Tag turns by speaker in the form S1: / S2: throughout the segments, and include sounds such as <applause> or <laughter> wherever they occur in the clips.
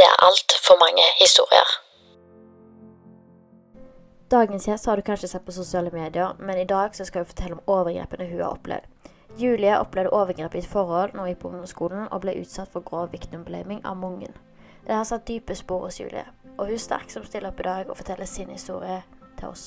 S1: Det er altfor mange historier.
S2: Dagens gjest har du kanskje sett på sosiale medier, men i dag skal vi fortelle om overgrepene hun har opplevd. Julie opplevde overgrep i et forhold når hun gikk på ungdomsskolen, og ble utsatt for grov victim-blaming av mange. Det har satt dype spor hos Julie, og hun er sterk som stiller opp i dag og forteller sin historie til oss.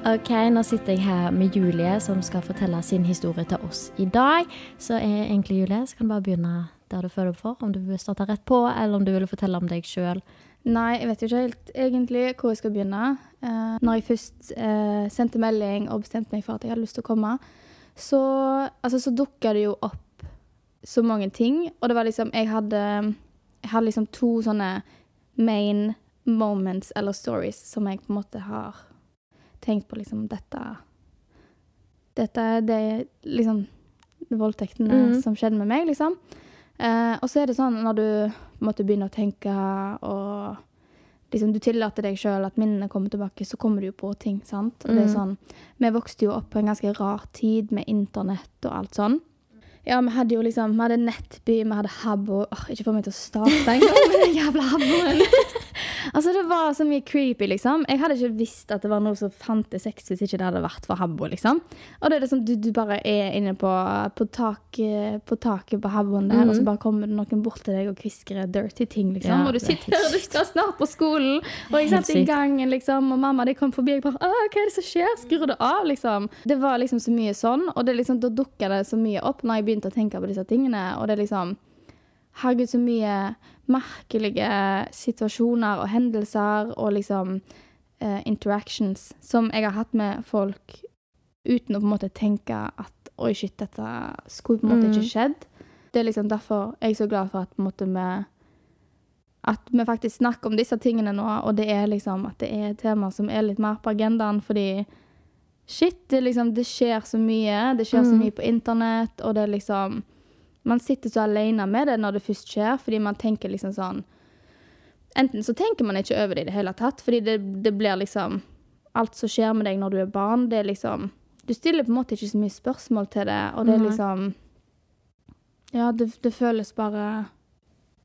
S2: Ok, nå sitter jeg her med Julie, som skal fortelle sin historie til oss i dag. Så er egentlig Julie, så kan du bare begynne der du føler for. Om du vil starte rett på, eller om du vil fortelle om deg sjøl.
S3: Nei, jeg vet jo ikke helt egentlig hvor jeg skal begynne. Eh, når jeg først eh, sendte melding og bestemte meg for at jeg hadde lyst til å komme, så, altså, så dukka det jo opp så mange ting. Og det var liksom Jeg hadde, jeg hadde liksom to sånne main moments eller stories som jeg på en måte har tenkt på liksom Dette Dette er det liksom voldtektene
S2: mm.
S3: som skjedde med meg, liksom. Eh, og så er det sånn når du måte begynner å tenke og liksom du tillater deg sjøl at minnene kommer tilbake, så kommer du jo på ting, sant. Og det er
S2: Mhm.
S3: sånn Vi vokste jo opp på en ganske rar tid med internett og alt sånn. Ja, vi hadde jo liksom Vi hadde Nettby, vi hadde Habbo Åh, Ikke få meg til å starte engang med den jævla Habboen. <laughs> altså, det var så mye creepy, liksom. Jeg hadde ikke visst at det var noe som fantes sex hvis ikke det hadde vært for Habbo, liksom. Og det er liksom, du, du bare er inne på, på, tak, på taket på Habboen der, og så bare kommer det noen bort til deg og hvisker dirty ting, liksom.
S2: Ja,
S3: og du
S2: er
S3: sitter her, og du skal snart på skolen, og jeg satt i gangen, liksom, og mamma de kom forbi, og jeg bare Å, hva er det som skjer? Skrur det av, liksom? Det var liksom så mye sånn, og det liksom, da dukka det så mye opp når jeg begynte å tenke på disse tingene, og det liksom Herregud, så mye merkelige situasjoner og hendelser og liksom uh, interactions som jeg har hatt med folk uten å på en måte tenke at oi, shit, dette skulle på en måte
S2: Mm.
S3: ikke skjedd. Det er liksom derfor jeg er så glad for at på en måte vi at vi faktisk snakker om disse tingene nå, og det er liksom at det er et tema som er litt mer på agendaen, fordi shit, det, liksom, det skjer så mye. Det skjer så
S2: Mm.
S3: mye på internett, og det er liksom Man sitter så alene med det når det først skjer, fordi man tenker liksom sånn Enten så tenker man ikke over det i det hele tatt, fordi det, det blir liksom Alt som skjer med deg når du er barn, det er liksom Du stiller på en måte ikke så mye spørsmål til det, og det er liksom Ja, det, det føles bare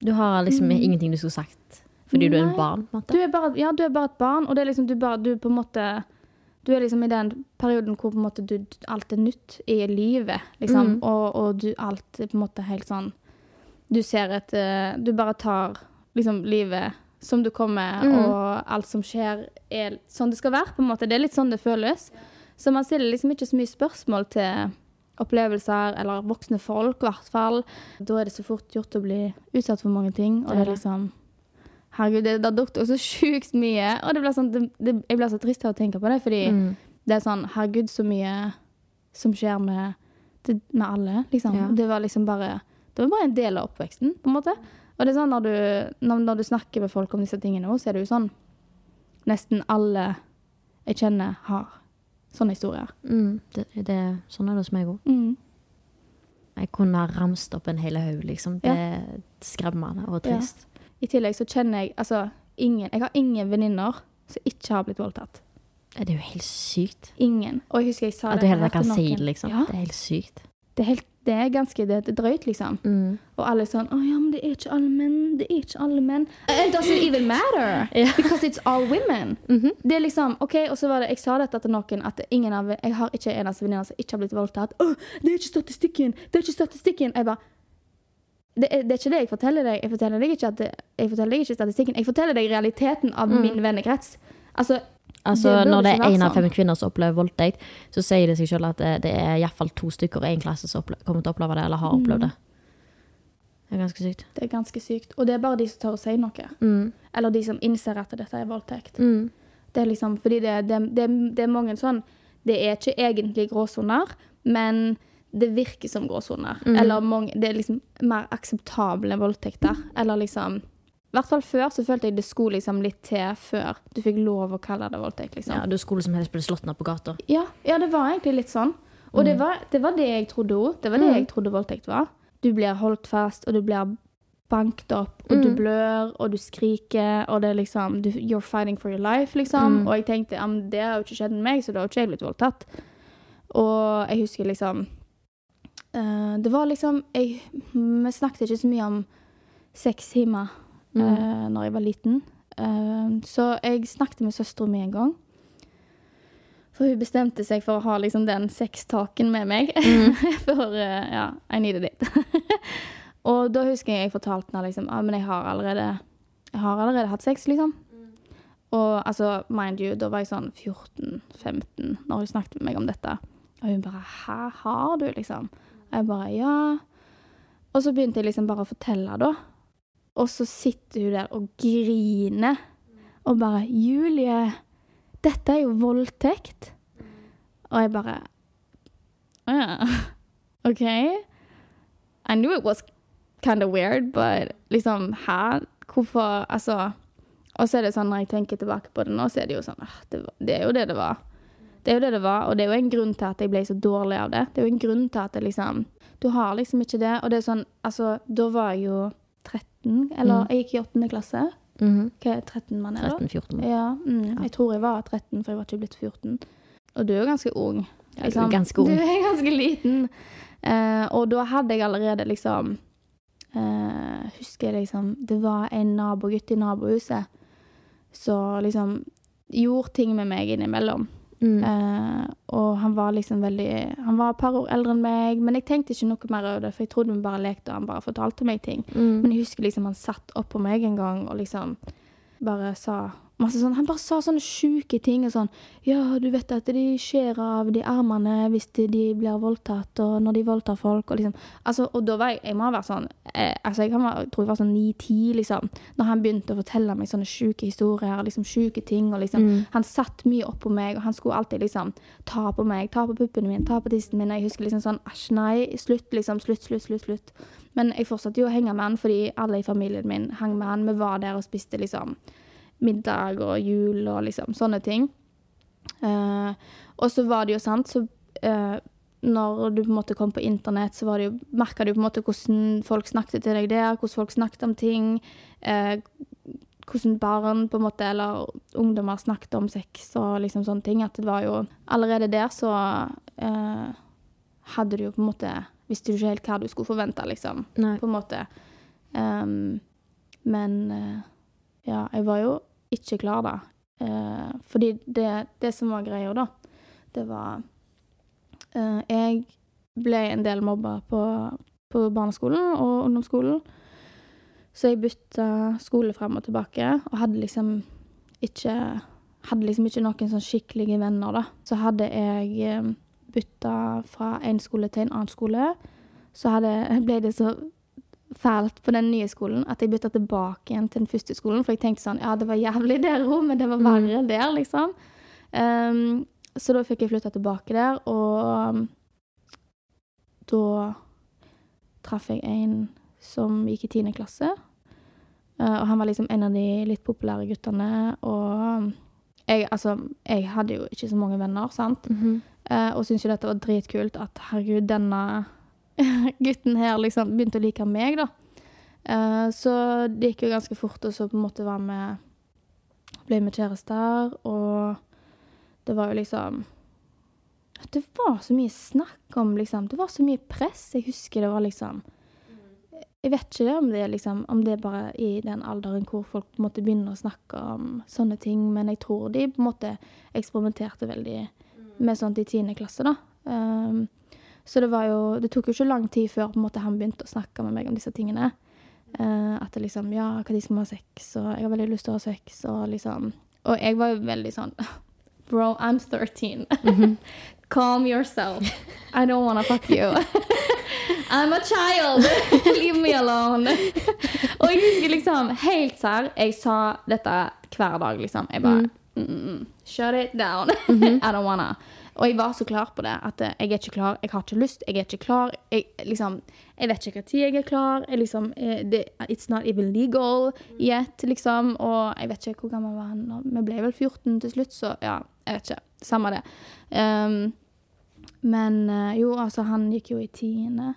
S2: Du har liksom
S3: Mm.
S2: ingenting du skulle sagt fordi du er en barn? på en måte.
S3: Du er bare, ja, du er bare et barn, og det er liksom, du, bare, du på en måte Du er liksom i den perioden hvor på en måte du, alt er nytt i livet, liksom.
S2: Mm.
S3: Og, og du, alt er på en måte helt sånn Du ser et eh, Du bare tar liksom livet som du kommer,
S2: Mm.
S3: og alt som skjer, er sånn det skal være, på en måte. Det er litt sånn det føles. Så man stiller liksom ikke så mye spørsmål til opplevelser, eller voksne folk, i hvert fall. Da er det så fort gjort å bli utsatt for mange ting, og
S2: Det er
S3: liksom Herregud, det, det dukket så sjukt mye, og det blir sånn, det, det, jeg blir så trist av å tenke på det, fordi
S2: Mm.
S3: det er sånn Herregud, så mye som skjer med, med alle, liksom.
S2: Ja.
S3: Det var liksom bare Det var bare en del av oppveksten, på en måte. Og det er sånn når du, når, når du snakker med folk om disse tingene også, så er det jo sånn Nesten alle jeg kjenner, har sånne historier.
S2: Mm. Det, det, sånn er det hos meg òg.
S3: Mm.
S2: Jeg kunne ha ramst opp en hel haug, liksom. Det er skremmende og trist. Ja.
S3: I tillegg så kjenner jeg altså ingen Jeg har ingen venninner som ikke har blitt voldtatt.
S2: Det er jo helt sykt.
S3: Ingen. Og jeg husker jeg sa
S2: At du heller kan si det, liksom.
S3: Ja,
S2: Det er helt sykt.
S3: det er, helt, det er ganske det, er drøyt, liksom.
S2: Mm.
S3: Og alle er sånn Å ja, men det er ikke alle menn. Det er ikke alle menn. It doesn't even matter. <laughs> Because it's all women.
S2: Mhm.
S3: Det er liksom OK, og så var det Jeg sa dette til noen at ingen av Jeg har ikke en eneste venninne som ikke har blitt voldtatt. Å, det er ikke statistikken! Det er ikke statistikken! Jeg bare det er, det er ikke det jeg forteller deg. Jeg forteller deg ikke, det, jeg forteller deg ikke statistikken. Jeg forteller deg realiteten av min vennekrets. Altså,
S2: Altså,
S3: Det
S2: når det er én av
S3: sånn.
S2: fem kvinner som opplever voldtekt, så sier det seg selv at det, det er iallfall to stykker i en klasse som kommer til å oppleve det, eller har opplevd det. Det er ganske sykt.
S3: det er ganske sykt. Og det er bare de som tør å si noe.
S2: Mm.
S3: Eller de som innser at dette er voldtekt.
S2: Mm.
S3: Det er liksom, fordi det, det, det, det er mange sånn Det er ikke egentlig gråsoner, men det virker som gråsoner.
S2: Mm.
S3: Eller mange, det er liksom mer akseptable voldtekter. Eller liksom I hvert fall før så følte jeg det skulle liksom litt til før du fikk lov å kalle det voldtekt. liksom.
S2: Ja, du skulle som helst bli slått ned på gata.
S3: Ja, ja, det var egentlig litt sånn. Og det, var, det var det jeg trodde òg. Det var det
S2: Mm.
S3: jeg trodde voldtekt var. Du blir holdt fast, og du blir banket opp, og du
S2: Mm.
S3: blør, og du skriker, og det er liksom du, You're fighting for your life, liksom.
S2: Mm.
S3: Og jeg tenkte ja, men det har jo ikke skjedd med meg, så da har jo ikke jeg blitt voldtatt. Og jeg husker liksom eh, Det var liksom jeg, Vi snakket ikke så mye om sex hjemme
S2: Mm.
S3: uh, når jeg var liten. Uh, så jeg snakket med søstera mi en gang. For hun bestemte seg for å ha liksom den sextaken med meg. <laughs> for eh, ja, I needed it. <laughs> og da husker jeg jeg fortalte henne liksom men jeg har allerede Jeg har allerede hatt sex, liksom. Og altså, mind you, da var jeg sånn 14-15 når hun snakket med meg om dette. Og hun bare 'Hæ, har du?' liksom. Jeg bare 'ja'. Og så begynte jeg liksom bare å fortelle, da. Og så sitter hun der og griner. Og bare 'Julie, dette er jo voldtekt'. Og jeg bare «Ja, OK. I knew it was kind of weird, but liksom Hæ? Hvorfor Altså Og så er det sånn når jeg tenker tilbake på det nå, så er det jo sånn det, det er jo det det var. Det er jo det det var, og det er jo en grunn til at jeg ble så dårlig av det. Det er jo en grunn til at liksom Du har liksom ikke det. Og det er sånn Altså, da var jeg jo 13, eller
S2: Mm.
S3: jeg gikk i 8. klasse.
S2: Mhm.
S3: Hva er 13 man er da?
S2: 13-14.
S3: Ja, mm, jeg tror jeg var 13, for jeg var ikke blitt 14. Og du er jo ganske ung.
S2: Ja, du er ganske ung.
S3: Du er ganske liten. Eh, og da hadde jeg allerede liksom eh, Husker jeg liksom Det var en nabogutt i nabohuset som liksom gjorde ting med meg innimellom.
S2: Mm.
S3: Eh, og han var liksom veldig Han var et par år eldre enn meg, men jeg tenkte ikke noe mer over det, for jeg trodde vi bare lekte, og han bare fortalte meg ting.
S2: Mm.
S3: Men jeg husker liksom han satt oppå meg en gang og liksom bare sa sånn Han bare sa sånne sjuke ting og sånn Ja, du vet at de skjer av de armene hvis de, de blir voldtatt, og når de voldtar folk, og liksom Altså, og da var jeg Jeg må ha vært sånn eh, Altså, jeg, kan jeg tror jeg var sånn ni-ti, liksom, når han begynte å fortelle meg sånne sjuke historier, liksom sjuke ting, og liksom
S2: Mm.
S3: Han satt mye oppå meg, og han skulle alltid liksom ta på meg, ta på puppene mine, ta på tissen min, jeg husker liksom sånn Æsj, nei, slutt, liksom, slutt, slutt, slutt, slutt. Men jeg fortsatte jo å henge med han, fordi alle i familien min hang med han. Vi var der og spiste liksom middag og jul og liksom sånne ting. Uh, og så var det jo sant, så uh, når du på en måte kom på internett, så var det jo, merka du på en måte hvordan folk snakket til deg der, hvordan folk snakket om ting. Uh, hvordan barn på en måte, eller ungdommer snakket om sex og liksom sånne ting. At det var jo Allerede der så hadde du jo på en måte Visste du ikke helt hva du skulle forvente, liksom
S2: Nei.
S3: på en måte. Um, men ja, jeg var jo ikke klar da. Eh, fordi det, det som var greia da, det var eh, Jeg ble en del mobba på, på barneskolen og ungdomsskolen. Så jeg bytta skole frem og tilbake, og hadde liksom ikke hadde liksom ikke noen sånn skikkelige venner, da. Så hadde jeg eh, bytta fra en skole til en annen skole, så hadde, <laughs> ble det så fælt på den nye skolen at jeg bytta tilbake igjen til den første skolen. For jeg tenkte sånn Ja, det var jævlig der òg, men det var verre der, liksom. Um, så da fikk jeg flytta tilbake der, og um, da traff jeg en som gikk i tiende klasse. Uh, og han var liksom en av de litt populære guttene, og um, jeg, altså, jeg hadde jo ikke så mange venner, sant.
S4: Mhm.
S3: Uh, og syntes jo dette var dritkult at herregud, denne <laughs> gutten her liksom begynte å like meg, da. Uh, så det gikk jo ganske fort, og så på en måte var vi Ble med kjærester, og det var jo liksom Det var så mye snakk om, liksom. Det var så mye press. Jeg husker det var liksom Jeg vet ikke det om det er liksom Om det er bare i den alderen hvor folk på en måte begynner å snakke om sånne ting, men jeg tror de på en måte eksperimenterte veldig med sånt i tiende klasse, da. Um, så det var jo Det tok jo ikke lang tid før på en måte han begynte å snakke med meg om disse tingene. Uh, at det liksom Ja, når skal vi ha sex? Og jeg har veldig lyst til å ha sex, og liksom Og jeg var jo veldig sånn <laughs> Bro, I'm 13. <laughs> Calm yourself. I don't wanna fuck you. <laughs> I'm a child. Leave me alone. og jeg husker liksom helt serr, Jeg sa dette hver dag, liksom. Jeg bare mm, mm, mm, Shut it down. I don't wanna. Og jeg var så klar på det. At eh, jeg er ikke klar, jeg har ikke lyst, jeg er ikke klar. Jeg, liksom, jeg vet ikke når jeg er klar. Jeg, liksom, eh, det, it's not even legal yet, liksom. Og jeg vet ikke hvor gammel var han. Vi ble vel 14 til slutt, så ja, jeg vet ikke. Samme det. Um, men eh, jo, altså, han gikk jo i tiende.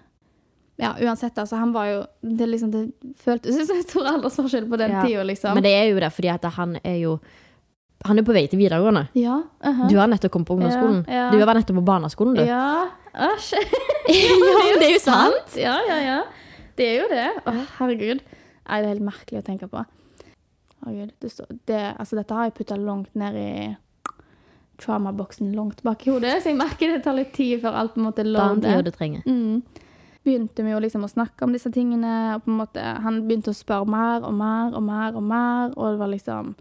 S3: Ja, uansett, altså, han var jo Det, liksom, det føltes <laughs> som en stor aldersforskjell på den
S4: Ja.
S3: tida, liksom.
S4: Men det er jo det, fordi at han er jo Han er på vei til videregående.
S3: Ja, aha.
S4: Du har nettopp kommet på ungdomsskolen.
S3: Ja, ja.
S4: Du var nettopp på barneskolen, du.
S3: Ja, æsj. <laughs>
S4: Det er jo sant.
S3: Ja, ja, ja. Det er jo det. Å, herregud. Nei, det er helt merkelig å tenke på. Herregud. Det står, det, altså, dette har jeg putta langt ned i traumaboksen langt bak i hodet, så jeg merker det tar litt tid før alt på en måte
S4: er
S3: lander.
S4: Det trenger.
S3: Mm. Begynte vi jo liksom å snakke om disse tingene, og på en måte, han begynte å spørre mer og mer og mer og mer, og det var liksom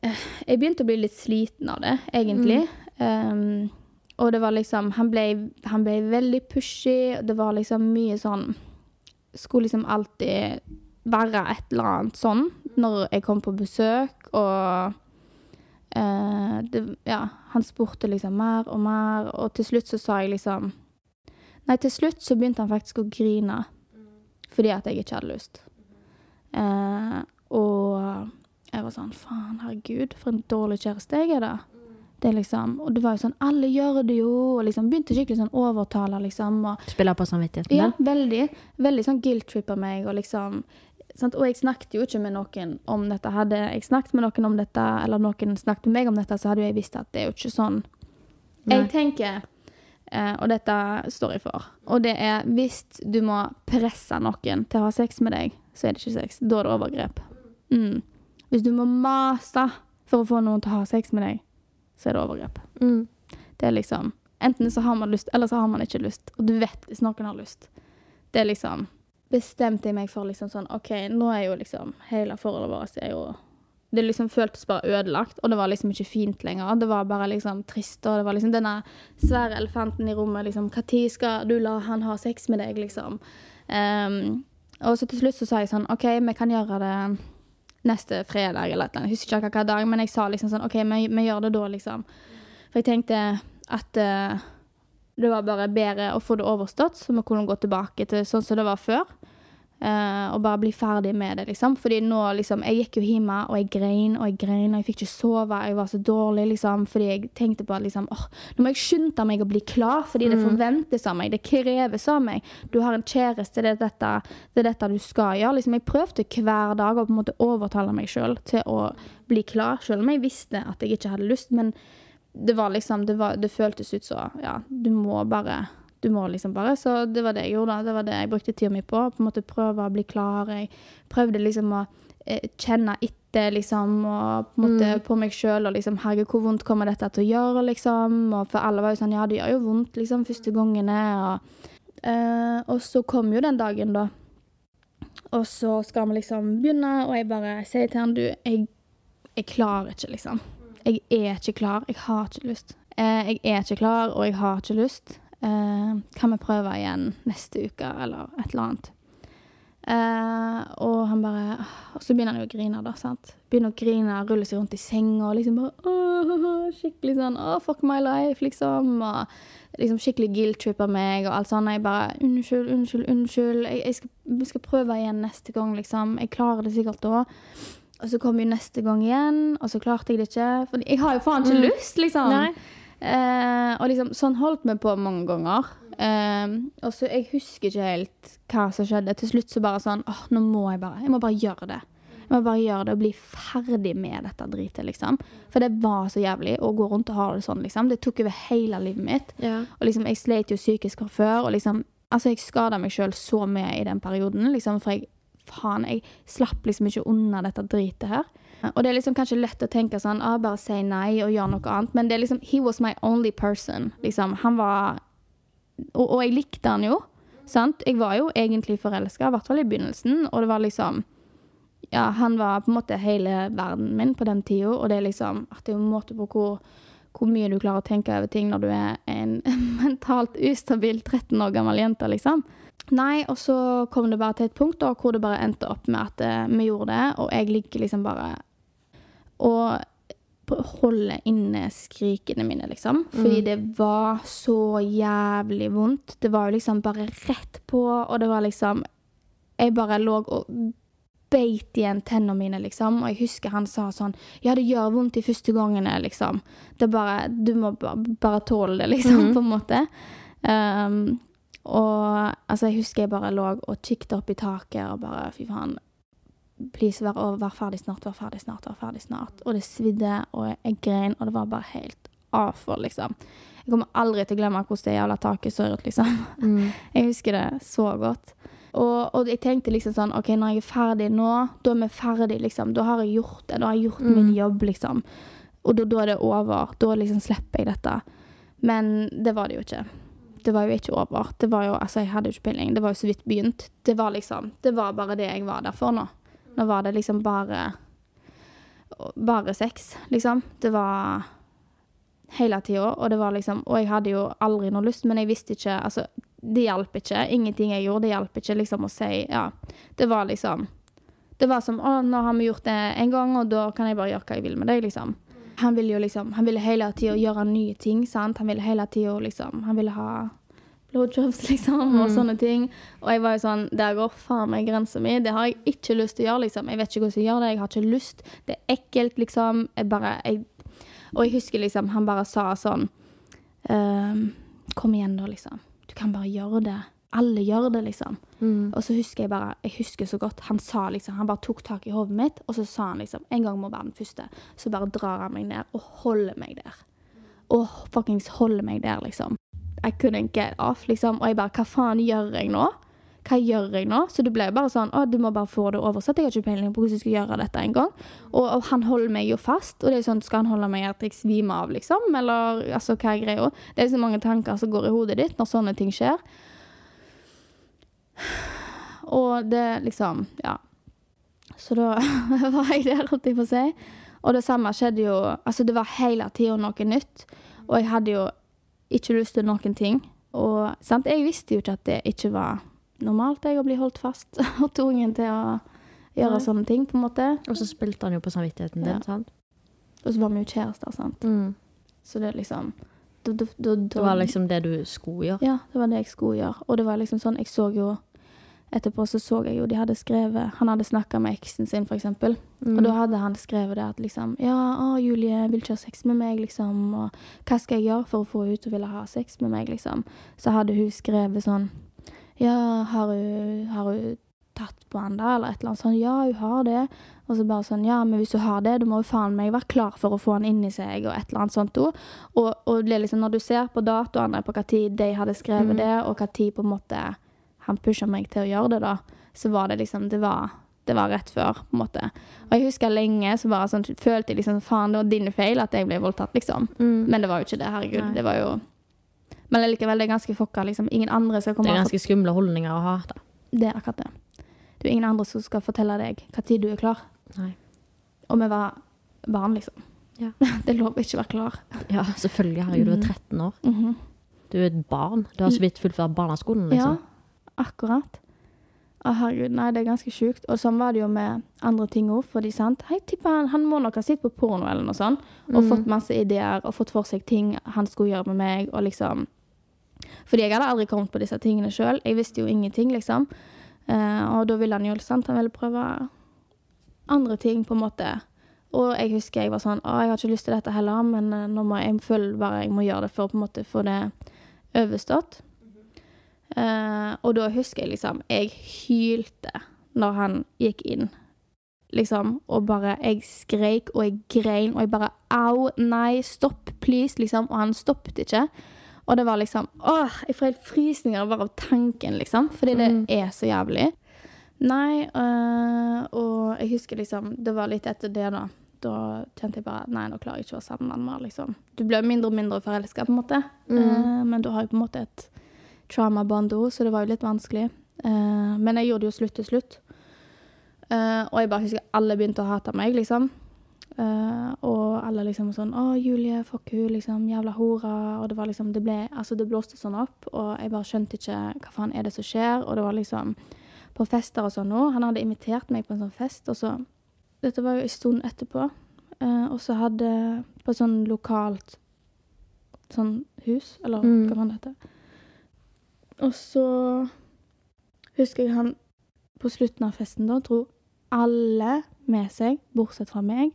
S3: Jeg begynte å bli litt sliten av det, egentlig. Um, og det var liksom han ble, han ble veldig pushy, og det var liksom mye sånn Skulle liksom alltid være et eller annet sånn når jeg kom på besøk, og uh, det, Ja, han spurte liksom mer og mer, og til slutt så sa jeg liksom Nei, til slutt så begynte han faktisk å grine fordi at jeg ikke hadde lyst. Uh, og jeg var sånn Faen, herregud, for en dårlig kjæreste jeg er, da. Det liksom, og det var jo sånn Alle gjør det jo. Og liksom begynte skikkelig sånn overtale, liksom. Og,
S4: Spiller på samvittigheten
S3: ja, veldig. Veldig sånn guilt-trippa meg, og liksom sant? Og jeg snakket jo ikke med noen om dette. Hadde jeg snakket med noen om dette, eller noen snakket med meg om dette, så hadde jo jeg visst at det er jo ikke sånn.
S4: Nei.
S3: Jeg tenker, eh, og dette står jeg for, og det er hvis du må presse noen til å ha sex med deg, så er det ikke sex. Da er det overgrep. Mm. Hvis du må mase for å få noen til å ha sex med deg, så er det overgrep.
S4: Mm.
S3: Det er liksom Enten så har man lyst, eller så har man ikke lyst. Og du vet hvis noen har lyst. Det er liksom Bestemte jeg meg for liksom sånn OK, nå er jo liksom hele forholdet vårt er jo Det liksom føltes bare ødelagt, og det var liksom ikke fint lenger. Det var bare liksom trist, og det var liksom denne svære elefanten i rommet, liksom Når skal du la han ha sex med deg, liksom? Um, og så til slutt så sa jeg sånn OK, vi kan gjøre det neste fredag eller et eller annet. Husker ikke hva dag, men jeg sa liksom sånn OK, vi, vi gjør det da, liksom. For jeg tenkte at uh, det var bare bedre å få det overstått, så vi kunne gå tilbake til sånn som det var før. Eh, og bare bli ferdig med det, liksom. Fordi nå, liksom Jeg gikk jo hjemme, og jeg grein og jeg grein, og jeg fikk ikke sove. Jeg var så dårlig, liksom, fordi jeg tenkte på at liksom åh, nå må jeg skynde meg å bli klar, fordi det forventes av meg. Det kreves av meg. Du har en kjæreste, det er dette, det er dette du skal gjøre. Liksom, jeg prøvde hver dag å på en måte overtale meg sjøl til å bli klar, sjøl om jeg visste at jeg ikke hadde lyst. Men det var liksom Det, var, det føltes ut så Ja, du må bare Du må liksom bare Så det var det jeg gjorde, da. Det var det jeg brukte tida mi på. På en måte prøve å bli klar. Jeg prøvde liksom å eh, kjenne etter, liksom, og på en måte på meg sjøl og liksom Herregud, hvor vondt kommer dette til å gjøre, liksom? Og for alle var jo sånn Ja, det gjør jo vondt, liksom, første gangene, og eh, Og så kom jo den dagen, da. Og så skal vi liksom begynne, og jeg bare sier til han du, jeg, Jeg klarer ikke, liksom. Jeg er ikke klar. Jeg har ikke lyst. Eh, jeg er ikke klar, og jeg har ikke lyst. Eh, kan vi prøve igjen neste uke, eller et eller annet? Eh, og han bare Og så begynner han jo å grine, da. sant? Begynner å grine, rulle seg rundt i senga og liksom bare åh, Skikkelig sånn åh, fuck my life, liksom. Og liksom skikkelig guilt-tripper meg og alt sånt. Jeg bare unnskyld, unnskyld, unnskyld. Jeg, jeg, skal, skal prøve igjen neste gang, liksom. Jeg klarer det sikkert da. Og så kom jo neste gang igjen, og så klarte jeg det ikke. For jeg har jo faen ikke
S4: Mm.
S3: lyst, liksom.
S4: Nei.
S3: Eh, og liksom, sånn holdt vi på mange ganger. Eh, og så Jeg husker ikke helt hva som skjedde. Til slutt så bare sånn åh, nå må jeg bare Jeg må bare gjøre det. Jeg må bare gjøre det og bli ferdig med dette dritet, liksom. For det var så jævlig å gå rundt og ha det sånn, liksom. Det tok over hele livet mitt.
S4: Ja.
S3: Og liksom, jeg slet jo psykisk fra før, og liksom Altså, jeg skada meg sjøl så mye i den perioden, liksom, for jeg Faen, jeg slapp liksom ikke unna dette dritet her. Og det er liksom kanskje lett å tenke sånn ah, Bare si nei og gjøre noe annet. Men det er liksom He was my only person. Liksom. Han var og, og jeg likte han jo. Sant? Jeg var jo egentlig forelska, i hvert fall i begynnelsen. Og det var liksom Ja, han var på en måte hele verden min på den tida, og det er liksom at det er en måte på hvor, hvor mye du klarer å tenke over ting når du er en <laughs> mentalt ustabil 13 år gammel jente, liksom. Nei, og så kom det bare til et punkt da, hvor det bare endte opp med at eh, vi gjorde det, og jeg ligger liksom bare og holde inne skrikene mine, liksom. Fordi
S4: Mm.
S3: det var så jævlig vondt. Det var jo liksom bare rett på, og det var liksom Jeg bare lå og beit igjen tennene mine, liksom. Og jeg husker han sa sånn Ja, det gjør vondt de første gangene, liksom. Det er bare Du må bare, bare tåle det, liksom,
S4: Mhm.
S3: på en måte. Um, og altså, jeg husker jeg bare lå og kikket opp i taket og bare Fy faen. Please, vær, over, vær ferdig snart, vær ferdig snart, vær ferdig snart. Og det svidde, og jeg grein, og det var bare helt avfor, liksom. Jeg kommer aldri til å glemme hvordan det jævla taket så ut, liksom.
S4: Mm. <laughs>
S3: Jeg husker det så godt. Og, og jeg tenkte liksom sånn OK, når jeg er ferdig nå, da er vi ferdig, liksom. Da har jeg gjort det. Da har jeg gjort
S4: Mm.
S3: min jobb, liksom. Og da, da er det over. Da liksom slipper jeg dette. Men det var det jo ikke. Det var jo ikke over. Det var jo, altså, jeg hadde jo ikke peiling. Det var jo så vidt begynt. Det var liksom Det var bare det jeg var der for nå. Nå var det liksom bare Bare sex, liksom. Det var hele tida, og det var liksom Og jeg hadde jo aldri noe lyst, men jeg visste ikke Altså, det hjalp ikke. Ingenting jeg gjorde, det hjalp ikke liksom å si Ja. Det var liksom Det var som Å, nå har vi gjort det en gang, og da kan jeg bare gjøre hva jeg vil med deg, liksom. Han ville jo liksom Han ville hele tida gjøre nye ting, sant. Han ville hele tida liksom Han ville ha blowjobs, liksom, og
S4: Mm.
S3: sånne ting. Og jeg var jo sånn Der går faen meg grensa mi. Det har jeg ikke lyst til å gjøre, liksom. Jeg vet ikke hvordan jeg gjør det. Jeg har ikke lyst. Det er ekkelt, liksom. Jeg bare jeg, Og jeg husker liksom Han bare sa sånn ehm, Kom igjen, da, liksom. Du kan bare gjøre det. Alle gjør det, liksom.
S4: Mm.
S3: Og så husker jeg bare Jeg husker så godt. Han sa liksom Han bare tok tak i hodet mitt, og så sa han liksom En gang må være den første. Så bare drar han meg ned og holder meg der. Og fuckings holder meg der, liksom. I couldn't get off, liksom. Og jeg bare Hva faen gjør jeg nå? Hva gjør jeg nå? Så det ble jo bare sånn Å, du må bare få det oversatt. Jeg har ikke peiling på hvordan jeg skal gjøre dette en gang. Og, og han holder meg jo fast. Og det er sånn Skal han holde meg at jeg svimer av, liksom? Eller altså, hva er greia? Det er så mange tanker som går i hodet ditt når sånne ting skjer. Og det liksom Ja. Så da <laughs> var jeg der, holdt jeg på å si. Og det samme skjedde jo Altså, det var hele tida noe nytt. Og jeg hadde jo ikke lyst til noen ting. Og sant, jeg visste jo ikke at det ikke var normalt jeg å bli holdt fast <laughs> og tvungen til å gjøre
S4: Nei.
S3: sånne ting, på en måte.
S4: Og så spilte han jo på samvittigheten din,
S3: Ja.
S4: sant?
S3: Og så var vi jo kjærester, sant.
S4: Mm.
S3: Så det liksom
S4: Det var liksom det du skulle gjøre.
S3: Ja, det var det jeg skulle gjøre. Og det var liksom sånn, jeg så jo Etterpå så så jeg jo de hadde skrevet Han hadde snakka med eksen sin, eksempel.
S4: Mm.
S3: Og da hadde han skrevet det at liksom Ja, å, Julie vil ikke ha sex med meg, liksom. Og hva skal jeg gjøre for å få henne til å ville ha sex med meg, liksom. Så hadde hun skrevet sånn Ja, har hun, har hun tatt på han da, eller et eller annet sånn? Ja, hun har det. Og så bare sånn Ja, men hvis hun har det, da må hun faen meg være klar for å få han inni seg, og et eller annet sånt òg. Og, og det er liksom, når du ser på datoene på hva tid de hadde skrevet
S4: Mm.
S3: det, og hva tid på en måte han pusha meg til å gjøre det, da, så var det liksom Det var, det var rett før, på en måte. Og jeg husker lenge så bare sånn, følte jeg liksom faen, det var din feil at jeg ble voldtatt, liksom.
S4: Mm.
S3: Men det var jo ikke det, herregud.
S4: Nei.
S3: Det var jo Men likevel, det er ganske fucka, liksom. Ingen andre skal komme
S4: Det er ganske skumle holdninger å ha. da.
S3: det er akkurat det. Det er ingen andre som skal fortelle deg hva tid du er klar.
S4: Nei.
S3: Og vi var barn, liksom.
S4: Ja. <laughs>
S3: Det er lov å ikke være klar.
S4: Ja, selvfølgelig. Herregud, du er 13 år.
S3: Mhm.
S4: Du er et barn. Du har så vidt fullført barneskolen, liksom.
S3: Ja, akkurat. Å, herregud, nei, det er ganske sjukt. Og sånn var det jo med andre ting òg, fordi sant Jeg tipper han, han må nok ha sittet på porno eller noe sånt, og
S4: Mm.
S3: fått masse ideer og fått for seg ting han skulle gjøre med meg, og liksom Fordi jeg hadde aldri kommet på disse tingene sjøl. Jeg visste jo ingenting, liksom. Eh, og da ville han jo, sant, han ville prøve andre ting, på en måte. Og jeg husker jeg var sånn Å, jeg har ikke lyst til dette heller, men eh, nå må jeg, jeg føler bare jeg må gjøre det for å på en måte få det overstått. Eh, og da husker jeg liksom Jeg hylte når han gikk inn, liksom, og bare Jeg skreik og jeg grein, og jeg bare Au, nei, stopp, please, liksom. Og han stoppet ikke. Og det var liksom Åh, jeg får helt frysninger bare av tanken, liksom. Fordi det
S4: Mm.
S3: er så jævlig. Nei, øh, og jeg husker liksom Det var litt etter det, da. Da kjente jeg bare Nei, nå klarer jeg ikke å være sammen med han mer, liksom. Du blir mindre og mindre forelska, på en måte.
S4: Mm.
S3: Uh, men du har jo på en måte et trauma-bond òg, så det var jo litt vanskelig. Uh, men jeg gjorde det jo slutt til slutt. Uh, og jeg bare husker alle begynte å hate meg, liksom. Uh, og alle liksom sånn 'Å, Julie, fuck hun, liksom. Jævla hore.' Og det var liksom Det ble Altså, det blåste sånn opp, og jeg bare skjønte ikke hva faen er det som skjer. Og det var liksom På fester og sånn nå. Han hadde invitert meg på en sånn fest, og så Dette var jo en stund etterpå. Uh, og så hadde På sånn lokalt sånn hus, eller
S4: Mm.
S3: hva faen det heter. Og så husker jeg han på slutten av festen da dro alle med seg, bortsett fra meg,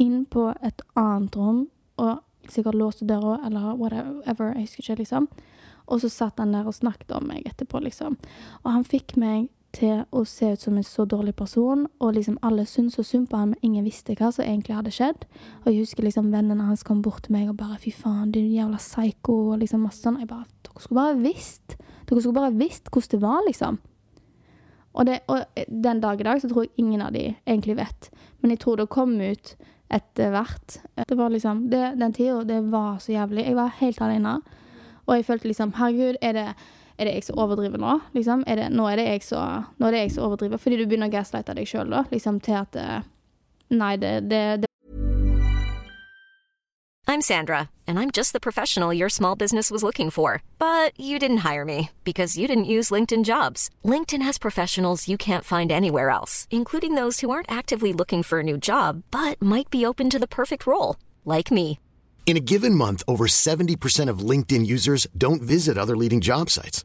S3: inn på et annet rom og sikkert låste døra eller whatever, jeg husker ikke, liksom. Og så satt han der og snakket om meg etterpå, liksom. Og han fikk meg til å se ut som en så dårlig person, og liksom alle syntes så synd på han, men ingen visste hva som egentlig hadde skjedd. Og jeg husker liksom vennene hans kom bort til meg og bare 'fy faen, du jævla psycho', og liksom masse sånn. Jeg bare 'dere skulle bare visst'. Dere skulle bare visst hvordan det var, liksom. Og, det, og den dag i dag så tror jeg ingen av de egentlig vet. Men jeg tror det kom ut etter hvert. Det var liksom, det, Den tida, det var så jævlig. Jeg var helt alene. Og jeg følte liksom Herregud, er det, er det jeg som overdriver nå? Liksom, er det, nå, er det jeg som, nå er det jeg som overdriver. Fordi du begynner å gaslighte deg sjøl, da. Liksom til at eh, Nei, det, det, det
S5: I'm Sandra, and I'm just the professional your small business was looking for. But you didn't hire me because you didn't use LinkedIn jobs. LinkedIn has professionals you can't find anywhere else, including those who aren't actively looking for a new job but might be open to the perfect role, like me.
S6: In a given month, over 70% of LinkedIn users don't visit other leading job sites.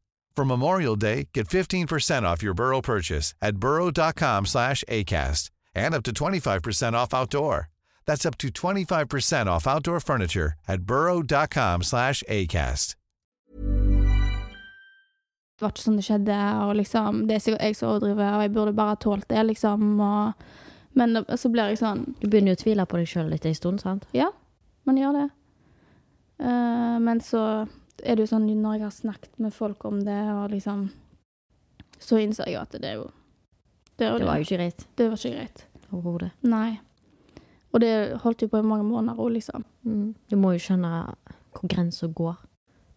S7: For Memorial Day, get 15% off your Burrow purchase at burrow.com slash ACAST and up to 25% off outdoor. That's up to 25% off outdoor furniture at burrow.com slash ACAST.
S3: Det var ikke sånn det skjedde, og liksom Det er sikkert jeg som overdriver, og jeg burde bare ha tålt det, liksom, og Men det- så blir jeg sånn
S4: Du begynner jo å tvile på deg sjøl etter en stund, sant?
S3: Ja, man gjør det. Eh, men så er det jo sånn når jeg har snakket med folk om det, og liksom Så innser jeg jo at det er jo Det,
S4: Det var jo ikke greit
S3: Det var ikke greit.
S4: overhodet.
S3: Nei. Og det holdt jo på i mange måneder òg, liksom.
S4: Mm. Du må jo skjønne hvor grensa går.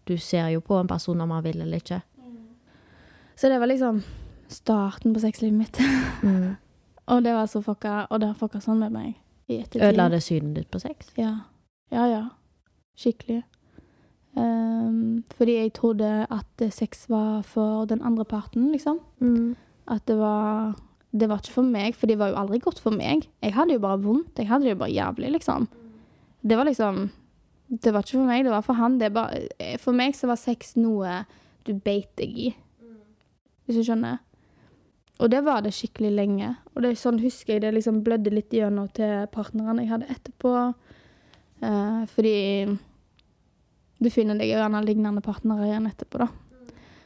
S4: Du ser jo på en person om han vil eller ikke.
S3: Så det var liksom starten på sexlivet mitt.
S4: Mm. <laughs>
S3: og det var så fucka, og det har fucka sånn med meg i ettertid.
S4: Ødela det synet ditt på sex?
S3: Ja. Ja, ja. Skikkelig. Ehm, fordi jeg trodde at sex var for den andre parten, liksom.
S4: Mm.
S3: At det var Det var ikke for meg, for det var jo aldri godt for meg. Jeg hadde jo bare vondt. Jeg hadde det jo bare jævlig, liksom. Det var liksom Det var ikke for meg, det var for han. Det bare, for meg så var sex noe du beit deg i. Hvis du skjønner? Og det var det skikkelig lenge. Og det er sånn husker jeg det liksom blødde litt gjennom til partneren jeg hadde etterpå. Uh, fordi du finner deg gjerne lignende partnere igjen etterpå, da.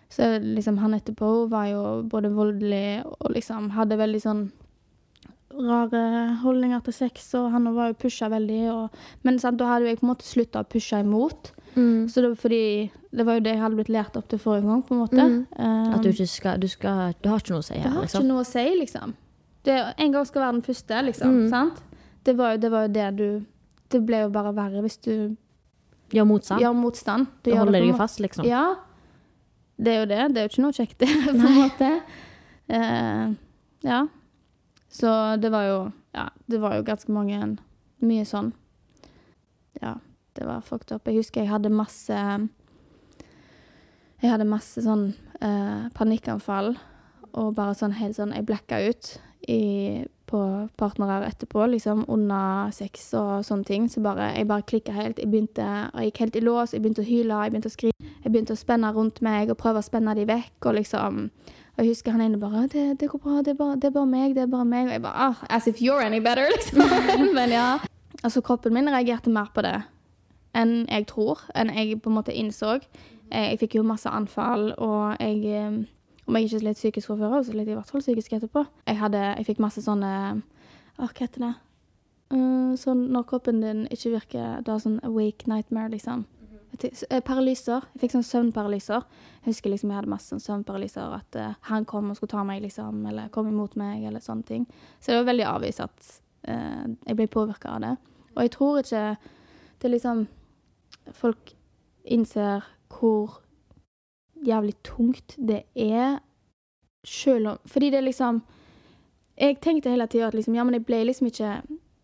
S3: Så liksom han etterpå var jo både voldelig og liksom hadde veldig sånn rare holdninger til sex, og han var jo pusha veldig. Og, men sant, da hadde jeg på en måte slutta å pushe imot.
S4: Mm.
S3: Så det fordi Det var jo det jeg hadde blitt lært opp til forrige gang, på en måte.
S4: Mm.
S3: Um,
S4: At du ikke skal Du, skal, du har ikke noe å si her?
S3: Du har
S4: liksom.
S3: ikke noe å si, liksom. Det, en gang skal være den første, liksom.
S4: Mm.
S3: Sant? Det var, jo, det var jo det du Det ble jo bare verre hvis du
S4: Gjør motstand.
S3: gjør motstand. Du gjør
S4: holder
S3: det på
S4: de
S3: en må-
S4: fast, liksom.
S3: Ja. Det er jo det. Det er jo ikke noe kjekt, det, <laughs> på en måte. Uh, ja. Så det var jo Ja, det var jo ganske mange Mye sånn. Ja, det var fucked up. Jeg husker jeg hadde masse Jeg hadde masse sånn uh, panikkanfall og bare sånn helt sånn Jeg blacka ut i, på partnere etterpå, liksom under sex og sånne ting. Så bare Jeg bare klikka helt. Jeg begynte Jeg gikk helt i lås. Jeg begynte å hyle, jeg begynte å skrike. Jeg begynte å spenne rundt meg og prøve å spenne de vekk, og liksom og jeg husker han ene bare det, 'Det går bra, det er bare, det er bare meg, det er bare meg.' Og jeg bare ah, 'As if you're any better', <laughs> liksom. <laughs> Men ja. Altså, kroppen min reagerte mer på det enn jeg tror, enn jeg på en måte innså. Jeg fikk jo masse anfall, og jeg eh, Om jeg ikke slet psykisk fra før av, så slet jeg i hvert fall psykisk etterpå. Jeg, hadde, jeg fikk masse sånne Åh, hva heter det? Uh, sånn når kroppen din ikke virker Du har sånn awake nightmare, liksom. Tenk- eh, Paralyser. Jeg fikk sånn søvnparalyser. Jeg husker liksom jeg hadde masse sånn søvnparalyser. At uh, han kom og skulle ta meg, liksom, eller kom imot meg, eller sånne ting. Så det var veldig avvist at uh, jeg ble påvirka av det. Og jeg tror ikke det liksom Folk innser hvor jævlig tungt det er, sjøl om Fordi det liksom Jeg tenkte hele tida at liksom, ja, men jeg ble liksom ikke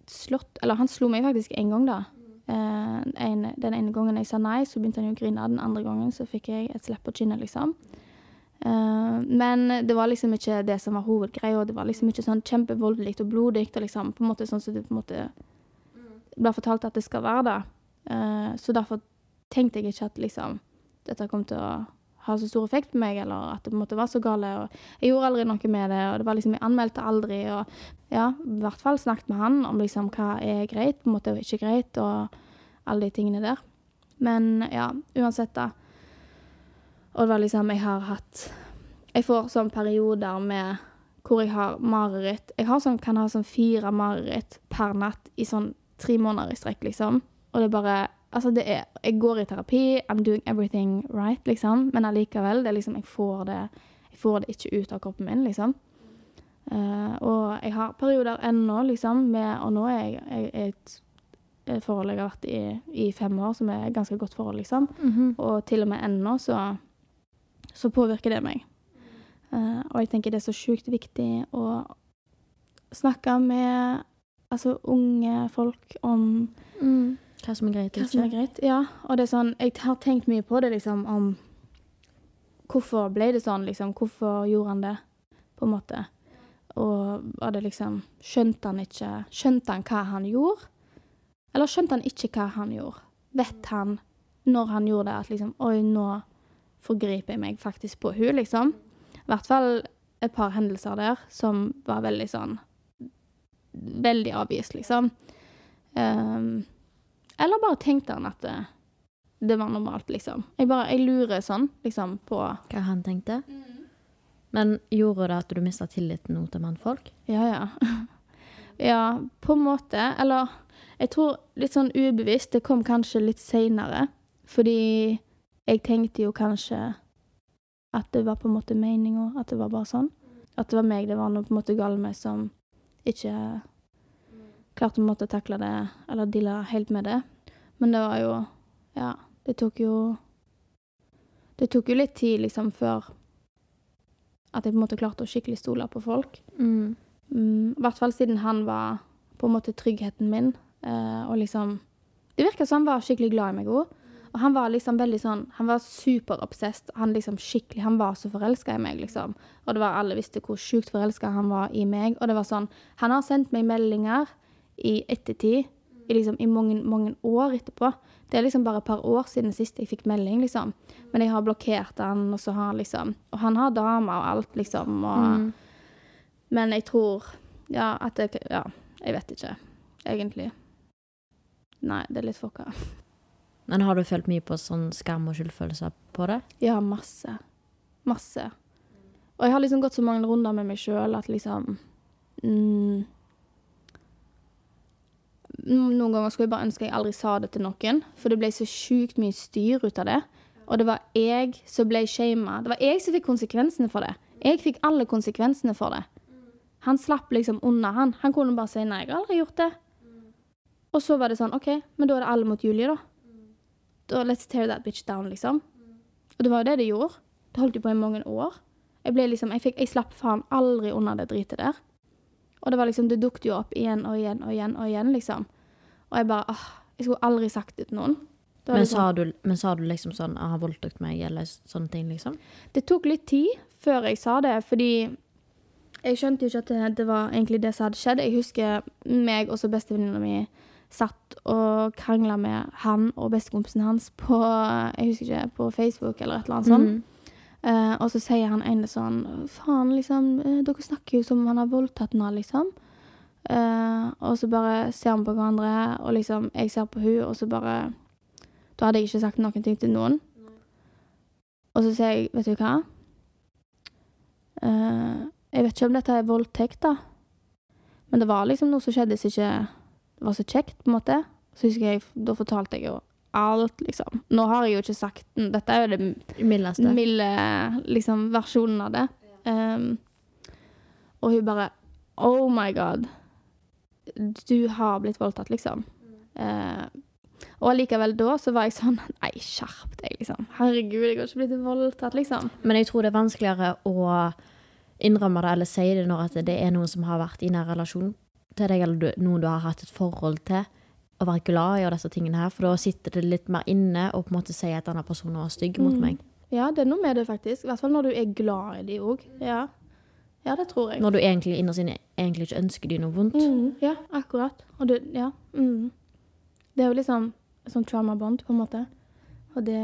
S3: slått Eller han slo meg faktisk én gang, da. Uh, en, den ene gangen jeg sa nei, så begynte han jo å grine. Den andre gangen så fikk jeg et slepp på kinnet, liksom. Uh, men det var liksom ikke det som var hovedgreia. Det var liksom ikke sånn kjempevoldelig og blodig. Liksom, på en måte sånn som det på en måte ble fortalt at det skal være. da. Uh, så derfor tenkte jeg ikke at liksom dette kom til å ha så stor effekt på meg, eller at det på en måte var så gale. Og jeg gjorde aldri noe med det, og det var liksom, jeg anmeldte aldri. Og ja, i hvert fall snakket med han om liksom hva er greit, på en måte ikke greit, og alle de tingene der. Men ja, uansett, da. Og det var liksom Jeg har hatt Jeg får sånn perioder med hvor jeg har mareritt. Jeg har sånn, kan ha sånn fire mareritt per natt i sånn tre måneder i strekk, liksom. Og det er bare Altså, det er Jeg går i terapi, I'm doing everything right, liksom, men allikevel, det er liksom Jeg får det Jeg får det ikke ut av kroppen min, liksom. Uh, og jeg har perioder ennå, liksom, med Og nå er jeg, jeg et forhold jeg har vært i i fem år, som er et ganske godt forhold, liksom.
S4: Mhm.
S3: Og til og med ennå så, så påvirker det meg. Uh, og jeg tenker det er så sjukt viktig å snakke med altså unge folk om
S4: Mm. Hva som er greit og
S3: er
S4: ikke.
S3: greit. Ja, og det er sånn Jeg har tenkt mye på det, liksom, om Hvorfor ble det sånn, liksom? Hvorfor gjorde han det, på en måte? Og var det liksom Skjønte han ikke Skjønte han hva han gjorde? Eller skjønte han ikke hva han gjorde? Vet han, når han gjorde det, at liksom Oi, nå forgriper jeg meg faktisk på hun, liksom. I hvert fall et par hendelser der som var veldig sånn Veldig avvist, liksom. Ehm, eller bare tenkte han at det, det var normalt, liksom. Jeg bare, jeg lurer sånn, liksom, på
S4: Hva han tenkte. Men gjorde det at du mista tilliten til mannfolk?
S3: Ja, ja. <laughs> ja, på en måte. Eller jeg tror litt sånn ubevisst. Det kom kanskje litt seinere. Fordi jeg tenkte jo kanskje at det var på en måte meninga, at det var bare sånn. At det var meg det var noe på en måte galt med som ikke en måte å takle det, eller deale helt med det. Men det var jo Ja, det tok jo Det tok jo litt tid, liksom, før at jeg på en måte klarte å skikkelig stole på folk.
S4: Mm.
S3: Mm, I hvert fall siden han var på en måte tryggheten min. eh, og liksom Det virka som han var skikkelig glad i meg òg. Og han var liksom veldig sånn Han var superobsessed. Han liksom skikkelig Han var så forelska i meg, liksom. Og det var alle visste hvor sjukt forelska han var i meg. Og det var sånn Han har sendt meg meldinger i ettertid, i liksom i mange, mange år etterpå. Det er liksom bare et par år siden sist jeg fikk melding, liksom. Men jeg har blokkert han, og så har han liksom Og han har dame og alt, liksom. Og
S4: Mm.
S3: men jeg tror Ja, at det Ja, jeg vet ikke, egentlig. Nei, det er litt fucka.
S4: Men har du følt mye på sånn skam og skyldfølelse på det?
S3: Ja, masse. Masse. Og jeg har liksom gått så mange runder med meg sjøl at liksom mm, noen ganger skulle jeg bare ønske jeg aldri sa det til noen, for det ble så sjukt mye styr ut av det. Og det var jeg som ble shama. Det var jeg som fikk konsekvensene for det. Jeg fikk alle konsekvensene for det. Han slapp liksom unna, han. Han kunne bare si 'nei, jeg har aldri gjort det'. Og så var det sånn OK, men da er det alle mot Julie, da. Da let's tear that bitch down, liksom. Og det var jo det det gjorde. Det holdt jo på i mange år. Jeg ble liksom, jeg, fikk, jeg slapp faen aldri unna det dritet der. Og det var liksom, det dukket jo opp igjen og igjen og igjen og igjen, liksom. Og jeg bare åh, Jeg skulle aldri sagt det til noen.
S4: Men
S3: liksom-
S4: sa, du, men sa du liksom sånn 'Jeg har voldtatt meg', eller sånne ting, liksom?
S3: Det tok litt tid før jeg sa det, fordi jeg skjønte jo ikke at det, det var egentlig det som hadde skjedd. Jeg husker meg og så bestevenninna mi satt og krangla med han og bestekompisen hans på jeg husker ikke, på Facebook eller et eller annet sånt.
S4: Mm.
S3: Uh, og så sier han ene sånn Faen, liksom, eh, dere snakker jo som om han har voldtatt henne, liksom. Eh, og så bare ser vi på hverandre, og liksom, jeg ser på hun, og så bare Da hadde jeg ikke sagt noen ting til noen. Og så sier jeg, vet du hva? uh, jeg vet ikke om dette er voldtekt, da. Men det var liksom noe som skjedde som ikke var så kjekt, på en måte. Så husker jeg, da fortalte jeg jo alt, liksom. Nå har jeg jo ikke sagt. Dette er jo det
S4: Mildeste.
S3: milde liksom, versjonen av det. Um, og hun bare Oh my god. Du har blitt voldtatt, liksom. Eh, og allikevel da så var jeg sånn Nei, skjerp deg, liksom. Herregud, jeg har ikke blitt voldtatt, liksom.
S4: Men jeg tror det er vanskeligere å innrømme det eller si det når det er noen som har vært i nær relasjon til deg, eller du, noen du har hatt et forhold til, og vært glad i og disse tingene her, for da sitter det litt mer inne og på en måte sier at denne personen var stygg mot
S3: Mm.
S4: meg.
S3: Ja, det er noe med det, faktisk. I hvert fall når du er glad i dem òg. Ja. Ja, det tror jeg.
S4: Når du egentlig innerst inne egentlig ikke ønsker dem noe vondt.
S3: Mm, ja, akkurat. Og det, ja. Mm. Det er jo liksom sånn trauma bond, på en måte. Og det,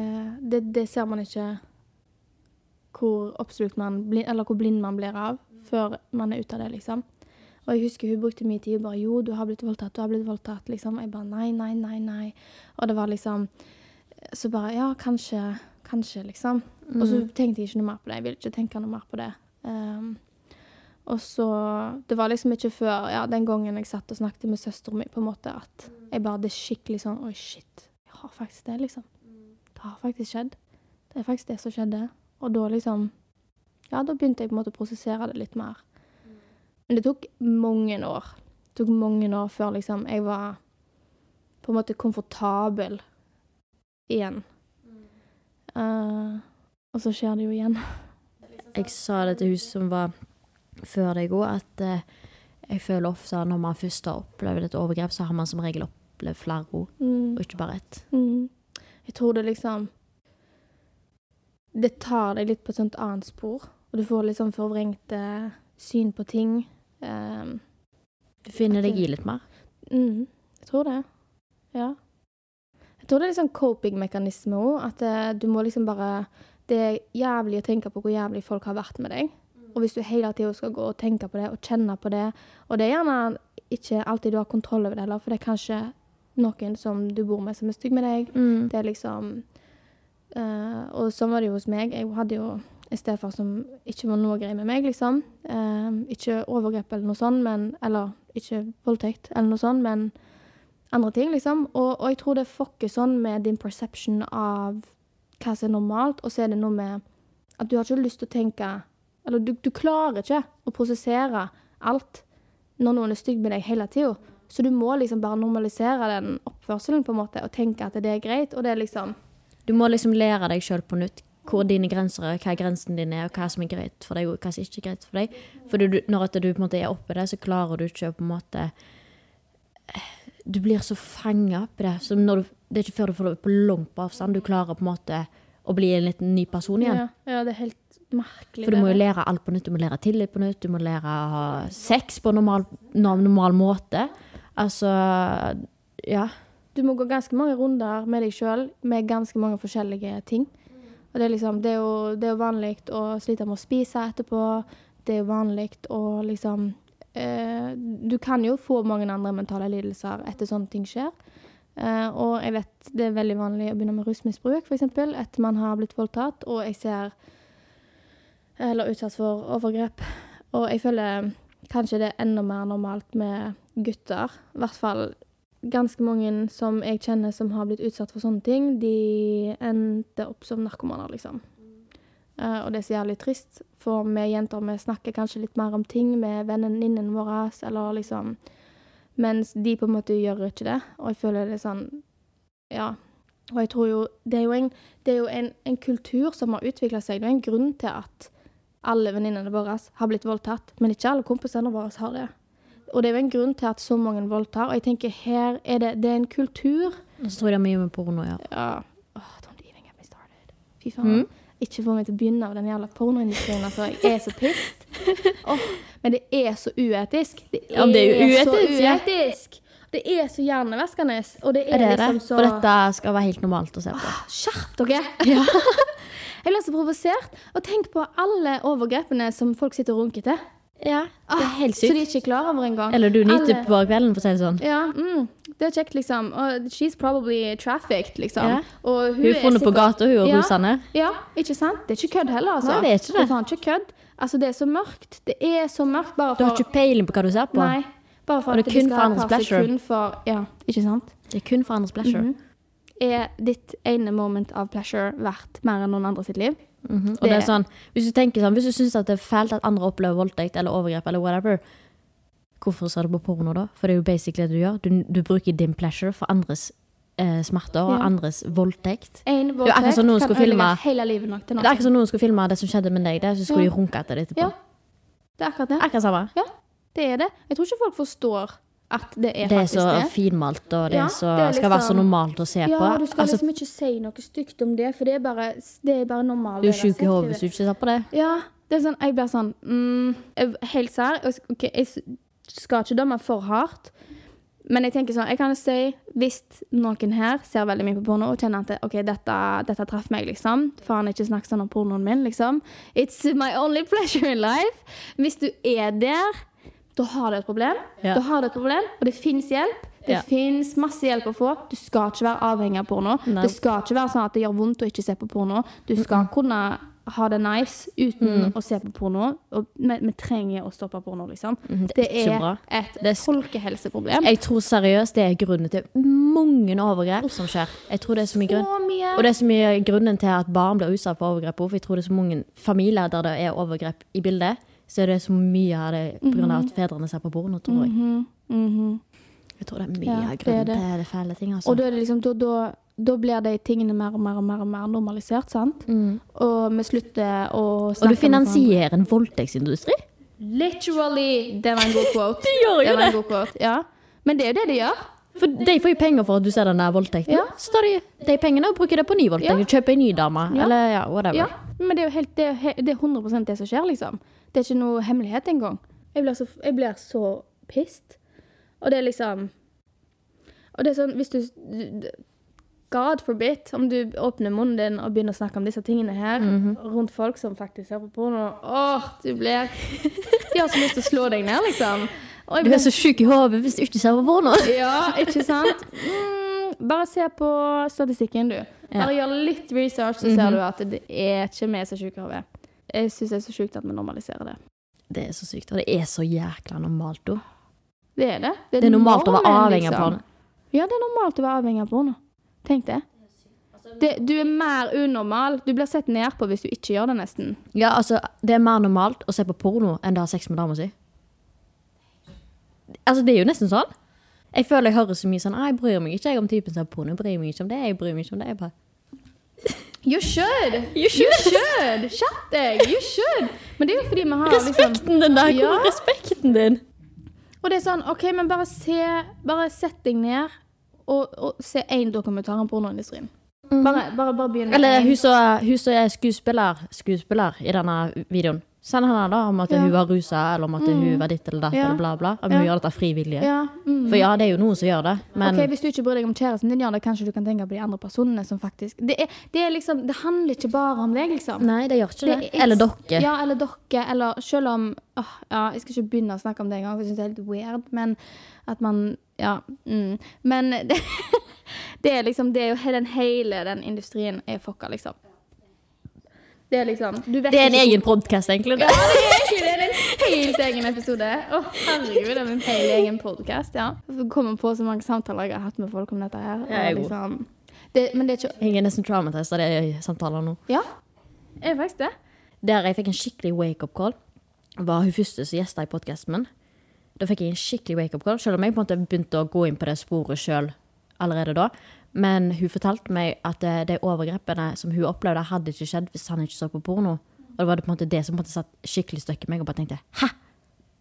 S3: det, det ser man ikke hvor oppslukt man blir, eller hvor blind man blir av før man er ute av det, liksom. Og jeg husker hun brukte mye tid og bare 'Jo, du har blitt voldtatt, du har blitt voldtatt', liksom. Jeg bare 'Nei, nei, nei, nei'. Og det var liksom Så bare 'Ja, kanskje, kanskje', liksom. Og så
S4: Mm.
S3: tenkte jeg ikke noe mer på det. Jeg ville ikke tenke noe mer på det. Um, og så Det var liksom ikke før ja, den gangen jeg satt og snakket med søsteren min, på en måte, at jeg bare Det er skikkelig sånn Oi, shit. Jeg har faktisk det, liksom. Det har faktisk skjedd. Det er faktisk det som skjedde. Og da liksom Ja, da begynte jeg på en måte å prosessere det litt mer. Men det tok mange år. Det tok mange år før liksom jeg var på en måte komfortabel igjen. Uh, og så skjer det jo igjen.
S4: Jeg sa det til hun som var før deg òg, at eh, jeg føler ofte når man først har opplevd et overgrep, så har man som regel opplevd flere ord,
S3: Mm.
S4: og ikke bare ett.
S3: Mm. Jeg tror det liksom Det tar deg litt på et sånt annet spor, og du får liksom forvrengte syn på ting. Um,
S4: Du finner deg i litt mer.
S3: mm, jeg tror det. Ja. Jeg tror det er litt sånn coping-mekanisme òg, at uh, du må liksom bare Det er jævlig å tenke på hvor jævlig folk har vært med deg. Og hvis du hele tida skal gå og tenke på det og kjenne på det Og det er gjerne ikke alltid du har kontroll over det heller, for det er kanskje noen som du bor med, som er stygg med deg.
S4: Mm.
S3: Det er liksom uh, Og sånn var det jo hos meg. Jeg hadde jo en stefar som ikke var noe grei med meg, liksom. Uh, ikke overgrep eller noe sånt, men Eller ikke voldtekt eller noe sånt, men andre ting, liksom. Og, og jeg tror det fucker sånn med din perception av hva som er normalt, og så er det noe med at du har ikke lyst til å tenke Eller du, du klarer ikke å prosessere alt når noen er stygg med deg hele tida. Så du må liksom bare normalisere den oppførselen på en måte, og tenke at det er greit. Og det er liksom
S4: Du må liksom lære deg sjøl på nytt hvor dine grenser er, hva grensen din er, og hva som er greit for deg, og hva som ikke er greit for deg. For du, når du på en måte er oppi det, så klarer du ikke å på en måte Du blir så fanga oppi det. Så du, det er ikke før du får det på langt på avstand du klarer på en måte å bli en liten ny person igjen.
S3: Ja, ja, det er helt merkelig.
S4: For du må jo lære alt på nytt. Du må lære tillit på nytt, du må lære å ha sex på normal, normal måte. Altså Ja.
S3: Du må gå ganske mange runder med deg sjøl med ganske mange forskjellige ting. Og det er liksom Det er jo, det er jo vanlig å slite med å spise etterpå. Det er jo vanlig å liksom eh, Du kan jo få mange andre mentale lidelser etter sånne ting skjer. Uh, og jeg vet det er veldig vanlig å begynne med rusmisbruk, f.eks. etter man har blitt voldtatt. Og jeg ser Eller utsatt for overgrep. Og jeg føler kanskje det er enda mer normalt med gutter. I hvert fall ganske mange som jeg kjenner som har blitt utsatt for sånne ting, de endte opp som narkomaner, liksom. Uh, og det er så jævlig trist, for vi jenter vi snakker kanskje litt mer om ting med venninnene våre, eller liksom Mens de på en måte gjør ikke det. Og jeg føler det er sånn Ja. Og jeg tror jo Det er jo en, det er jo en, en kultur som har utvikla seg. Det er en grunn til at alle venninnene våre har blitt voldtatt, men ikke alle kompisene våre har det. Og det er jo en grunn til at så mange voldtar. Og jeg tenker her er det Det er en kultur.
S4: Og så tror jeg det er mye med porno, ja.
S3: Ja. Oh, don't even get me started. Fy faen.
S4: Mm.
S3: Ikke få meg til å begynne av den jævla pornoindustrien. Altså, jeg er så pissed. <laughs> Oh, men det er så uetisk. Det er,
S4: Ja, det er
S3: så
S4: uetisk, ja.
S3: uetisk. Det er så hjernevaskende. Og det er,
S4: Er det det?
S3: liksom så
S4: Og dette skal være helt normalt å se på.
S3: Skjerp dere! <laughs> jeg blir så provosert. Og tenk på alle overgrepene som folk sitter og runker til.
S4: Ja, det er helt sykt.
S3: Så de ikke er klar over engang.
S4: Eller du nyter
S3: Alle-
S4: på kvelden, for å si det sånn.
S3: Ja, mm, det er kjekt, liksom. Og she's probably trafficked, liksom.
S4: Ja.
S3: Og
S4: Hun er funnet på gata, hun, og
S3: ja,
S4: rusende.
S3: Ja, ikke sant? Det er ikke kødd heller, altså.
S4: Nei, det er ikke det.
S3: er faen ikke kødd. Altså, det er så mørkt. Det er så mørkt bare for Du
S4: har ikke peiling på hva du ser på.
S3: Nei. Bare for
S4: Og det
S3: at
S4: kun
S3: skal
S4: for andres
S3: et par
S4: pleasure.
S3: sekunder For, ja, ikke sant?
S4: Det er kun for andres pleasure.
S3: Mhm. Er ditt ene moment av pleasure verdt mer enn noen andre sitt liv?
S4: Mhm. Og det er sånn, hvis du tenker sånn, hvis du syns det er fælt at andre opplever voldtekt eller overgrep eller whatever, hvorfor ser du på porno da? For det er jo basically det du gjør. Du, du bruker din pleasure for andres eh, smerter og
S3: Ja.
S4: andres voldtekt.
S3: En
S4: Det er akkurat
S3: voldtekt
S4: som noen
S3: kan
S4: skulle filme
S3: ødelegge hele livet nok til
S4: Det
S3: noen.
S4: er akkurat som noen skulle filme det som skjedde med deg, det, så skulle
S3: Ja.
S4: de runke etter det etterpå.
S3: Ja, det er akkurat det.
S4: Akkurat samme.
S3: Ja, det er det. Jeg tror ikke folk forstår at det er
S4: Det er så
S3: det.
S4: finmalt, og det
S3: Ja,
S4: så,
S3: det er
S4: skal være så
S3: liksom-
S4: normalt å se på.
S3: Ja, du skal
S4: Altså,
S3: liksom ikke si noe stygt om det, for det er bare, det er bare normalt.
S4: du er sjuk i hodet hvis du ikke ser på det.
S3: Ja, det er sånn, jeg blir sånn mm, Helt sær. jeg- Ok, jeg skal ikke dømme for hardt, men jeg tenker sånn Jeg kan si hvis noen her ser veldig mye på porno og kjenner at ok, dette, dette traff meg, liksom Faen, ikke snakk sånn om pornoen min, liksom. It's my only pleasure in life. Hvis du er der, da har du et problem.
S4: Ja.
S3: Da har du et problem, og det fins hjelp. Det
S4: Ja.
S3: fins masse hjelp å få. Du skal ikke være avhengig av porno.
S4: Nei.
S3: Det skal ikke være sånn at det gjør vondt å ikke se på porno. Du skal kunne ha det nice uten
S4: Mm.
S3: å se på porno. Og vi, vi trenger å stoppe porno, liksom.
S4: Mhm,
S3: Det,
S4: det er
S3: et
S4: Det er-
S3: folkehelseproblem.
S4: Jeg tror seriøst det er grunnen til mange overgrep som skjer. Jeg tror det er så mye grunn.
S3: Mye.
S4: Og det er så mye grunnen til at barn blir utsatt for overgrep. For jeg tror det er så mange familier der det er overgrep i bildet. Så er det så mye av det pga.
S3: Mhm.
S4: at fedrene ser på porno, tror jeg.
S3: Mm -hmm.
S4: Jeg tror det er mye av
S3: ja,
S4: grunnen
S3: det.
S4: til det fæle ting. Altså.
S3: Og da, det liksom, da, da, da blir de tingene mer og mer og mer, og mer normalisert, sant? Og vi slutter å snakke
S4: Mm. Og du finansierer en voldtektsindustri?
S3: Literally! Det var en god quote. <laughs>
S4: De gjør jo
S3: det.
S4: Det.
S3: quote. Ja. Men det er jo det de gjør.
S4: For de får jo penger for at du ser den der voldtekten.
S3: Ja.
S4: Så tar de de pengene og bruker det på ny voldtekt.
S3: Ja.
S4: Kjøper en ny dame.
S3: Ja.
S4: Eller ja, whatever.
S3: Ja, men det er jo helt, det er, det er 100 det som skjer, liksom. Det er ikke noe hemmelighet engang. Jeg blir så, jeg blir så pissed. Og det er liksom Og det er sånn, hvis du God forbid, om du åpner munnen din og begynner å snakke om disse tingene her rundt folk som faktisk ser på porno Åh, du blir De har så lyst til å slå deg ned, liksom. Jeg
S4: Du er så sjuk i hodet hvis du ikke ser på porno. <laughs>
S3: ja, ikke sant? Mm, bare se på statistikken, du. Bare gjør litt research, så ser
S4: Mhm.
S3: du at det er ikke vi som er sjuke i hodet. Jeg syns det er så sjukt at vi normaliserer det.
S4: Det er så sykt. Og det er så jækla normalt, da.
S3: Det er det.
S4: Det er normalt å være avhengig av
S3: liksom.
S4: porno.
S3: Ja, det er normalt å være avhengig av porno. Tenk det. det. Du er mer unormal. Du blir sett ned på hvis du ikke gjør det, nesten.
S4: Ja, altså, det er mer normalt å se på porno enn å ha sex med dama si. Altså, det er jo nesten sånn. Jeg føler jeg hører så mye sånn «Ah, Jeg bryr meg ikke jeg om typen som har porno. Jeg bryr meg ikke om det. Jeg bryr meg ikke om det. Jeg bare
S3: You should!
S4: You should.
S3: should! Skjerp deg! You should! Men det er jo fordi vi har liksom
S4: Respekten din der! Hvor
S3: Ja.
S4: er respekten din?
S3: Og det er sånn, ok, men bare se, bare sett deg ned og, og se én dokumentar om pornoindustrien. Bare, bare, bare begynn
S4: Eller hun som er skuespiller, skuespiller i denne videoen. Send henne da om at
S3: Ja.
S4: hun var rusa, eller om at hun var ditt eller datt,
S3: Ja.
S4: eller bla, bla. Om
S3: Ja.
S4: hun gjør dette frivillig.
S3: Ja, mm.
S4: For ja, det er jo noen som gjør det, men
S3: okay, Hvis du ikke bryr deg om kjæresten din, gjør det, kanskje du kan tenke på de andre personene som faktisk Det, er, det, er liksom, det handler ikke bare om deg, liksom.
S4: Nei, det gjør ikke det.
S3: det.
S4: Eller dere.
S3: Ja, eller dere. Eller selv om åh, ja, Jeg skal ikke begynne å snakke om det engang, for jeg syns det er helt weird, men at man Ja. Mm. Men det, <laughs> det er liksom Det er jo den hele den industrien er fucka, liksom. Det er liksom du vet
S4: Det er en
S3: ikke-
S4: egen podkast, egentlig.
S3: Ja, det er egentlig det. Det er en helt egen episode. Å, herregud, det er en helt egen podkast, ja. Jeg kommer på så mange samtaler jeg har hatt med folk om dette her.
S4: Ja, jeg er
S3: liksom, det, men det er ikke
S4: Jeg er nesten traumatized av de samtaler nå.
S3: Ja, jeg er faktisk det.
S4: Der jeg fikk en skikkelig wake-up call, var hun første som gjesta i podkasten min. Da fikk jeg en skikkelig wake-up call, selv om jeg på en måte begynte å gå inn på det sporet sjøl allerede da. Men hun fortalte meg at eh, de overgrepene som hun opplevde, hadde ikke skjedd hvis han ikke så på porno. Og det var det på en måte det som på en måte satt skikkelig støkk i meg, og bare tenkte hæ?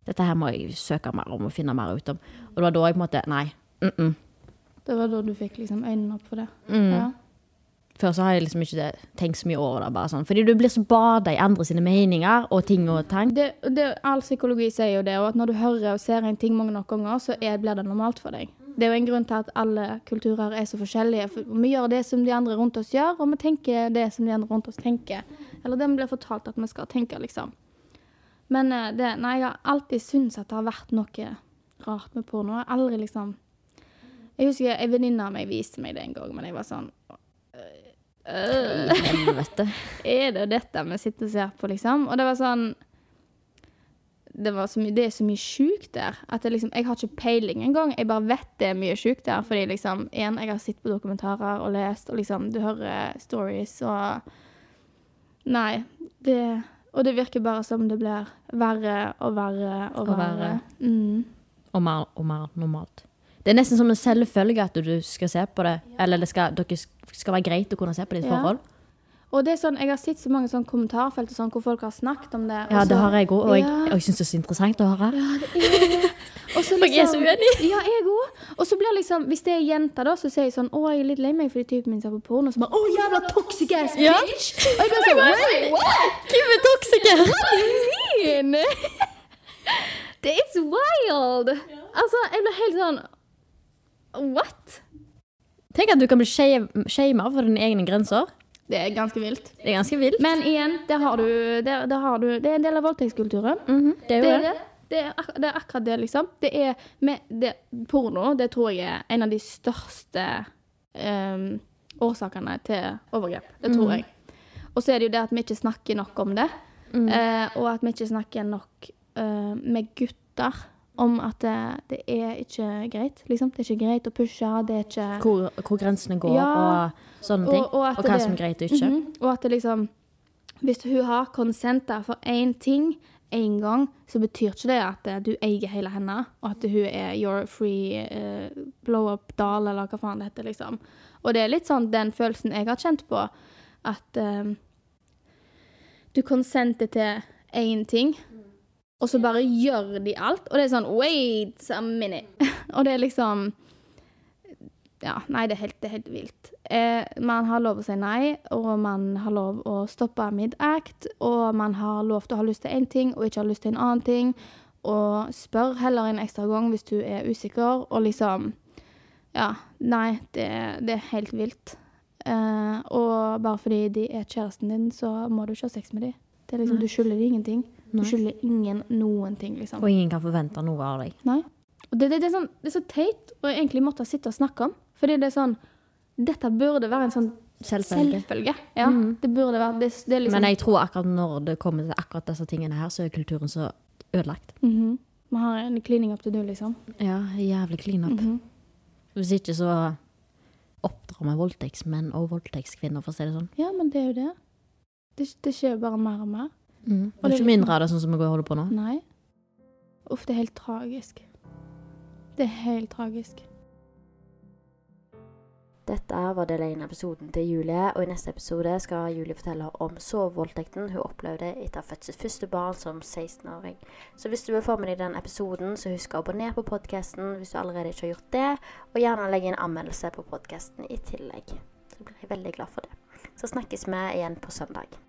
S4: Dette her må jeg søke mer om og finne mer ut om. Og det var da jeg på en måte Nei. Mm -mm.
S3: Det var da du fikk liksom øynene opp for det.
S4: Mm.
S3: Ja.
S4: Før så har jeg liksom ikke tenkt så mye over det. bare sånn. Fordi du blir så bada i andre sine meninger og ting og tang.
S3: Det, det, all psykologi sier jo det, og at når du hører og ser en ting mange nok ganger, så er, blir det normalt for deg. Det er jo en grunn til at alle kulturer er så forskjellige. For vi gjør det som de andre rundt oss gjør, og vi tenker det som de andre rundt oss tenker. Eller det vi blir fortalt at vi skal tenke, liksom. Men eh, det, nei, jeg har alltid syntes at det har vært noe rart med porno. Jeg har aldri liksom Jeg husker ei venninne av meg viste meg det en gang, men jeg var sånn øh,
S4: øh, helvete. <laughs>
S3: Er det dette vi sitter og ser på, liksom? Og det var sånn det, var så mye, det er så mye sjukt der. At det liksom, jeg har ikke peiling engang. Jeg bare vet det er mye sjukt der. Fordi liksom, igjen, jeg har sett på dokumentarer og lest, og liksom, du hører stories og Nei. Det, og det virker bare som det blir verre og verre og,
S4: Og
S3: verre. Mm.
S4: Og mer og mer normalt. Det er nesten som en selvfølge at du skal se på det. Eller det skal, dere skal være greit å kunne se på ditt
S3: Ja.
S4: forhold.
S3: Og det er sånn, jeg har sett så mange sånn kommentarfelt og sånn, hvor folk har snakket om det.
S4: Ja,
S3: så,
S4: det har jeg òg, og jeg,
S3: Ja.
S4: jeg syns det er så interessant å høre.
S3: Og så <laughs>
S4: Jeg er så uenig.
S3: Ja, jeg òg. Og så blir liksom, hvis det er jenter, da, så sier jeg sånn Å, jeg er litt lei meg fordi typen min ser på porno. Så bare Å, jævla toxic ass bitch!
S4: Ja.
S3: Og jeg blir sånn Wait, what?
S4: Hvem er toxic?»
S3: Hva do you mean? Det is <laughs> wild! Altså, jeg blir helt sånn What?
S4: Tenk at du kan bli shama for dine egne grenser.
S3: Det er ganske vilt.
S4: Det er ganske vilt.
S3: Men igjen, det, har du, det, det, har du Det er en del av voldtektskulturen.
S4: det er jo
S3: det, er
S4: det.
S3: det. Det er, det er akkurat det, liksom. Det er med, det, porno det tror jeg er en av de største um, årsakene til overgrep. Det tror
S4: Mhm.
S3: jeg. Og så er det jo det at vi ikke snakker nok om det.
S4: Mm.
S3: Uh, og at vi ikke snakker nok uh, med gutter om at det, det er ikke greit. Liksom. Det er ikke greit å pushe. Det er ikke
S4: Hvor, hvor grensene går
S3: Ja.
S4: og sånne ting. Og,
S3: at
S4: hva
S3: det-
S4: som er greit og ikke.
S3: Mhm. Og at det liksom Hvis hun har konsenta for én ting én gang, så betyr ikke det at eh, du eier hele henne, og at hun er your free uh, blow-up-dal, eller hva faen det heter, liksom. Og det er litt sånn den følelsen jeg har kjent på, at eh, du konsenter til én ting, og så bare gjør de alt. Og det er sånn Wait a minute. <laughs> og det er liksom Ja, nei, det er helt, det er helt vilt. Eh, man har lov å si nei, og man har lov å stoppe mid-act, og man har lov til å ha lyst til én ting og ikke ha lyst til en annen ting. Og spør heller en ekstra gang hvis du er usikker, og liksom Ja, nei, det, det er helt vilt. Eh, og bare fordi de er kjæresten din, så må du ikke ha sex med dem. Det er liksom, du skylder dem ingenting. Du skylder ingen noen ting, liksom.
S4: Og ingen kan forvente noe av deg.
S3: Nei. Og det, det, det, er sånn, det er så teit å egentlig måtte sitte og snakke om. Fordi det er sånn Dette burde være en sånn
S4: Selvfølge.
S3: selvfølge. Ja,
S4: mm.
S3: det burde være det, det liksom,
S4: Men jeg tror akkurat når det kommer til akkurat disse tingene her, så er kulturen så ødelagt.
S3: Mhm. Vi har en cleaning up til du, liksom.
S4: Ja, jævlig clean up.
S3: Mhm.
S4: Hvis ikke så oppdrar vi voldtektsmenn og voldtektskvinner, for å si det sånn.
S3: Ja, men det er jo det. Det, det skjer jo bare mer og mer.
S4: Mm.
S3: Og det er
S4: ikke mindre av det sånn som vi holder på nå.
S3: Nei. Uff, det er helt tragisk. Det er helt tragisk.
S2: Dette var del én av episoden til Julie, og i neste episode skal Julie fortelle om sovevoldtekten hun opplevde etter ha første barn som 16-åring. Så hvis du vil få med deg den episoden, så husk å abonnere på podkasten hvis du allerede ikke har gjort det, og gjerne legge en anmeldelse på podkasten i tillegg. Så blir jeg veldig glad for det. Så snakkes vi igjen på søndag.